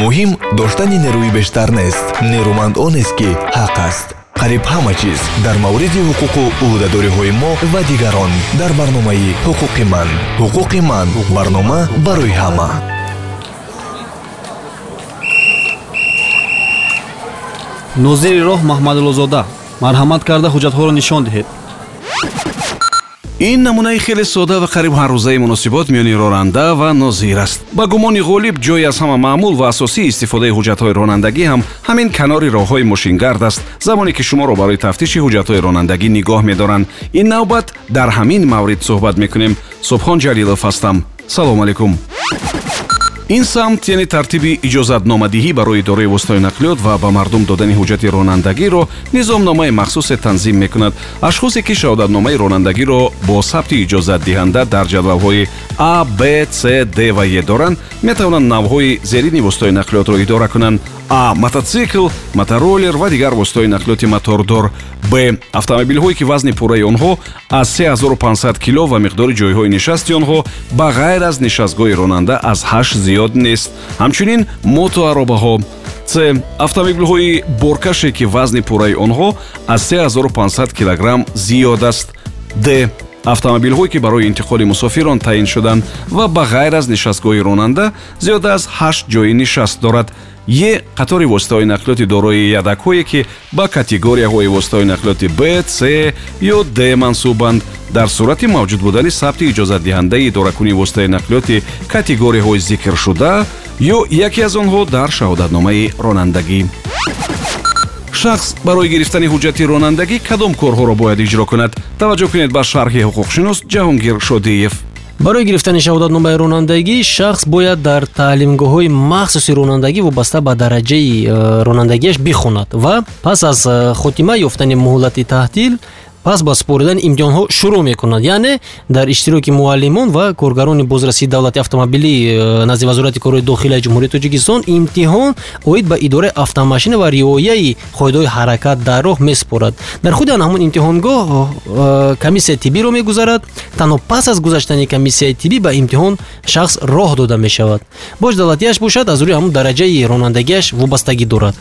муҳим доштани нерӯи бештар нест. Нерӯманд онест ки ҳақ аст. Қариб ҳама чиз. Дар мавриди ҳуқуқу ӯҳдадориҳои мо ва дигарон дар барномаи ҳуқуқи ман. Ҳуқуқи ман барнома барои ҳама. Нозири роҳ маҳмадуллозода марҳамат карда ҳуҷҷатҳоро нишон диҳед ин намунаи хеле сода ва қариб ҳаррӯзаи муносибот миёни ронанда ва нозир аст ба гумони ғолиб ҷои аз ҳама маъмул ва асосии истифодаи ҳуҷҷатҳои ронандагӣ ҳам ҳамин канори роҳҳои мошингард аст замоне ки шуморо барои тафтиши ҳуҷҷатҳои ронандагӣ нигоҳ медоранд ин навбат дар ҳамин маврид суҳбат мекунем субҳон ҷалилов ҳастам салому алайкум ин самт яъне тартиби иҷозатномадиҳӣ барои идораи воситаҳои нақлиёт ва ба мардум додани ҳуҷҷати ронандагиро низомномаи махсусе танзим мекунад. Ашхосе ки шаҳодатномаи ронандагиро бо сабти иҷозатдиҳанда дар ҷадвалҳои а б с д ва е доранд метавонанд навъҳои зерини воситаҳои нақлиётро идора кунанд. А мототсикл мотороллер ва дигар воситаҳои нақлиёти мотордор. Б автомобилҳое ки вазни пурраи онҳо аз 3500 кило ва миқдори ҷойҳои нишасти онҳо ба ғайр аз нишастгоҳи ронанда аз ҳашт зиёд нест. Ҳамчунин мотоаробаҳо с. Автомобилҳои боркаше ки вазни пурраи онҳо аз 3500 килограмм зиёд аст. Д. Автомобилҳое ки барои интиқоли мусофирон таъин шуданд ва ба ғайр аз нишастгоҳи ронанда зиёда аз ҳашт ҷойи нишаст дорад. Е. Қатори воситаҳои нақлиёти дорои ядакҳое ки ба категорияҳои воситаҳои нақлиёти б с ё д мансубанд дар сурати мавҷуд будани сабти иҷозатдиҳандаи идоракунии воситаи нақлиёти категорияҳои зикршуда ё яке аз онҳо дар шаҳодатномаи ронандагӣ. Шахс барои гирифтани ҳуҷҷати ронандагӣ кадом корҳоро бояд иҷро кунад. Таваҷҷӯҳ кунед ба шарҳи ҳуқуқшинос ҷаҳонгир шодиев. Барои гирифтани шаҳодатномаи ронандагӣ шахс бояд дар таълимгоҳҳои махсуси ронандагӣ вобаста ба дараҷаи э, ронандагиаш бихонад ва пас аз э, хотима ёфтани муҳлати таҳтил пас ба супоридани имтиҳонҳо шурӯъ мекунад. Яъне дар иштироки муаллимон ва коргарони бозрасии давлати автомобилӣ э, назди вазорати корҳои дохилаи ҷумҳурии тоҷикистон имтиҳон оид ба идораи автомошина ва риояи қоидаҳои ҳаракат дар роҳ месупорад дар худи ан ҳамон имтиҳонгоҳ э, комиссияи тиббиро мегузарад. Танҳо пас аз гузаштани комиссияи тиббӣ ба имтиҳон шахс роҳ дода мешавад. Бош давлатиаш бошад аз рӯи ҳамон дараҷаи ронандагиаш вобастагӣ дорад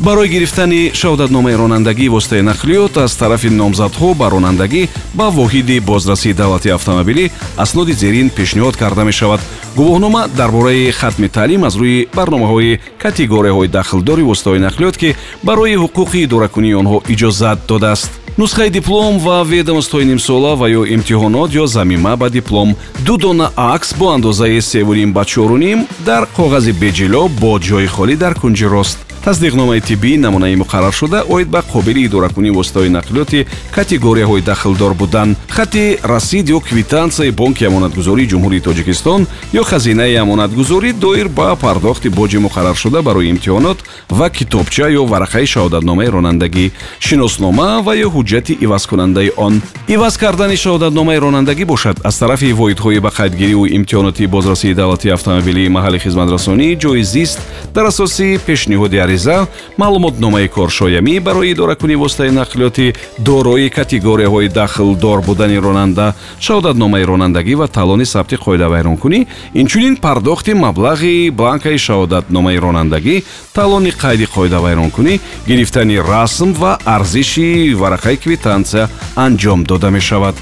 барои гирифтани шаҳодатномаи ронандагии воситаи нақлиёт аз тарафи номзадҳо ба ронандагӣ ба воҳиди бозрасии давлати автомобилӣ асноди зерин пешниҳод карда мешавад. Гувоҳнома дар бораи хатми таълим аз рӯи барномаҳои категорияҳои дахлдори воситаҳои нақлиёт ки барои ҳуқуқи идоракунии онҳо иҷозат додааст. Нусхаи диплом ва ведомостҳои нимсола ва ё имтиҳонот ё замима ба диплом ду дона акс бо андозаи севуним ба чоруним дар коғази беҷило бо ҷои холӣ дар кунҷи рост тасдиқномаи тиббӣ намунаи муқаррар шуда оид ба қобили идоракунии воситаҳои нақлиёти категорияҳои дахлдор будан. Хати расид ё квитансияи бонки амонатгузории ҷумҳурии тоҷикистон ё хазинаи амонатгузорӣ доир ба пардохти боҷи муқарраршуда барои имтиҳонот ва китобча ё варақаи шаҳодатномаи ронандагӣ. Шиноснома ва ё ҳуҷҷати ивазкунандаи он. Иваз кардани шаҳодатномаи ронандагӣ бошад. Аз тарафи воидҳои ба қайдгириву имтиҳоноти бозрасии давлати автомобилии маҳалли хизматрасонӣ ҷои зист дар асоси пешниҳоди ариза маълумотномаи коршоямӣ барои идоракунии воситаи нақлиёти дорои категорияҳои дахлдор будани ронанда шаҳодатномаи ронандагӣ ва талони сабти қоидавайронкунӣ. Инчунин пардохти маблағи бланкаи шаҳодатномаи ронандагӣ талони қайди қоидавайронкунӣ гирифтани расм ва арзиши варақаи квитансия анҷом дода мешавад.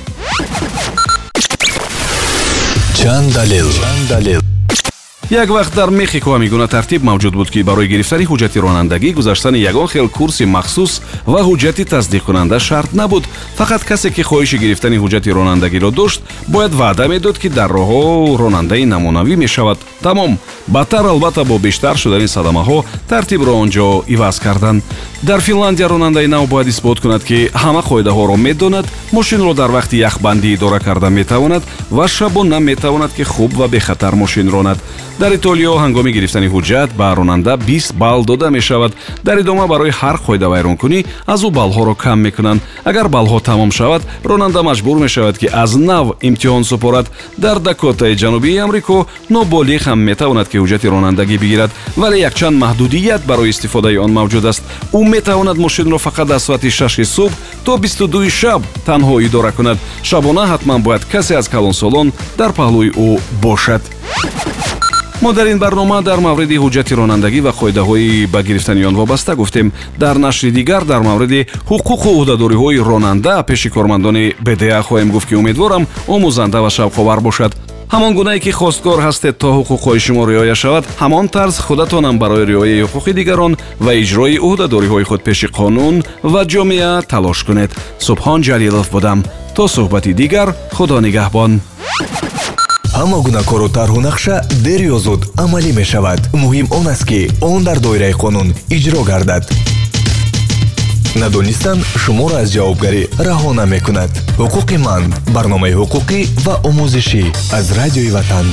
Чанд далел як вақт дар мехико ҳамин гуна тартиб мавҷуд буд ки барои гирифтани ҳуҷҷати ронандагӣ гузаштани ягон хел курси махсус ва ҳуҷҷати тасдиқкунанда шарт набуд. Фақат касе ки хоҳиши гирифтани ҳуҷҷати ронандагиро дошт бояд ваъда медод ки дар роҳҳо ронандаи намунавӣ мешавад. Тамом бадтар албатта бо бештар шудани садамаҳо тартибро он ҷо иваз карданд дар финландия ронандаи нав бояд исбот кунад ки ҳама қоидаҳоро медонад мошинро дар вақти яхбандӣ идора карда метавонад ва шабона метавонад ки хуб ва бехатар мошин ронад дар итолиё ҳангоми гирифтани ҳуҷҷат ба ронанда 20 балл дода мешавад. Дар идома барои ҳар қоидавайронкунӣ аз ӯ баллҳоро кам мекунанд. Агар баллҳо тамом шавад ронанда маҷбур мешавад ки аз нав имтиҳон супорад. Дар дакотаи ҷанубии амрико ноболиғ ҳам метавонад ки ҳуҷҷати ронандагӣ бигирад. Вале якчанд маҳдудият барои истифодаи он мавҷуд аст. Ӯ метавонад мошинро фақат аз соати 6 субҳ то 22 шаб танҳо идора кунад. Шабона ҳатман бояд касе аз калонсолон дар паҳлӯи ӯ бошад мо дар ин барнома дар мавриди ҳуҷҷати ронандагӣ ва қоидаҳои ба гирифтани он вобаста гуфтем. Дар нашри дигар дар мавриди ҳуқуқу ӯҳдадориҳои ронанда пеши кормандони бда хоҳем гуфт ки умедворам омӯзанда ва шавқовар бошад. Ҳамон гунае ки хосткор ҳастед то ҳуқуқҳои шумо риоя шавад ҳамон тарз худатонам барои риояи ҳуқуқи дигарон ва иҷрои ӯҳдадориҳои худ пеши қонун ва ҷомеа талош кунед. Субҳон ҷалилов будам. То суҳбати дигар худо нигаҳбон ҳама гуна кору тарҳу нақша дер ё зуд амалӣ мешавад. Муҳим он аст ки он дар доираи қонун иҷро гардад. Надонистан шуморо аз ҷавобгарӣ раҳо намекунад. Ҳуқуқи ман барномаи ҳуқуқӣ ва омӯзишӣ аз радиои ватан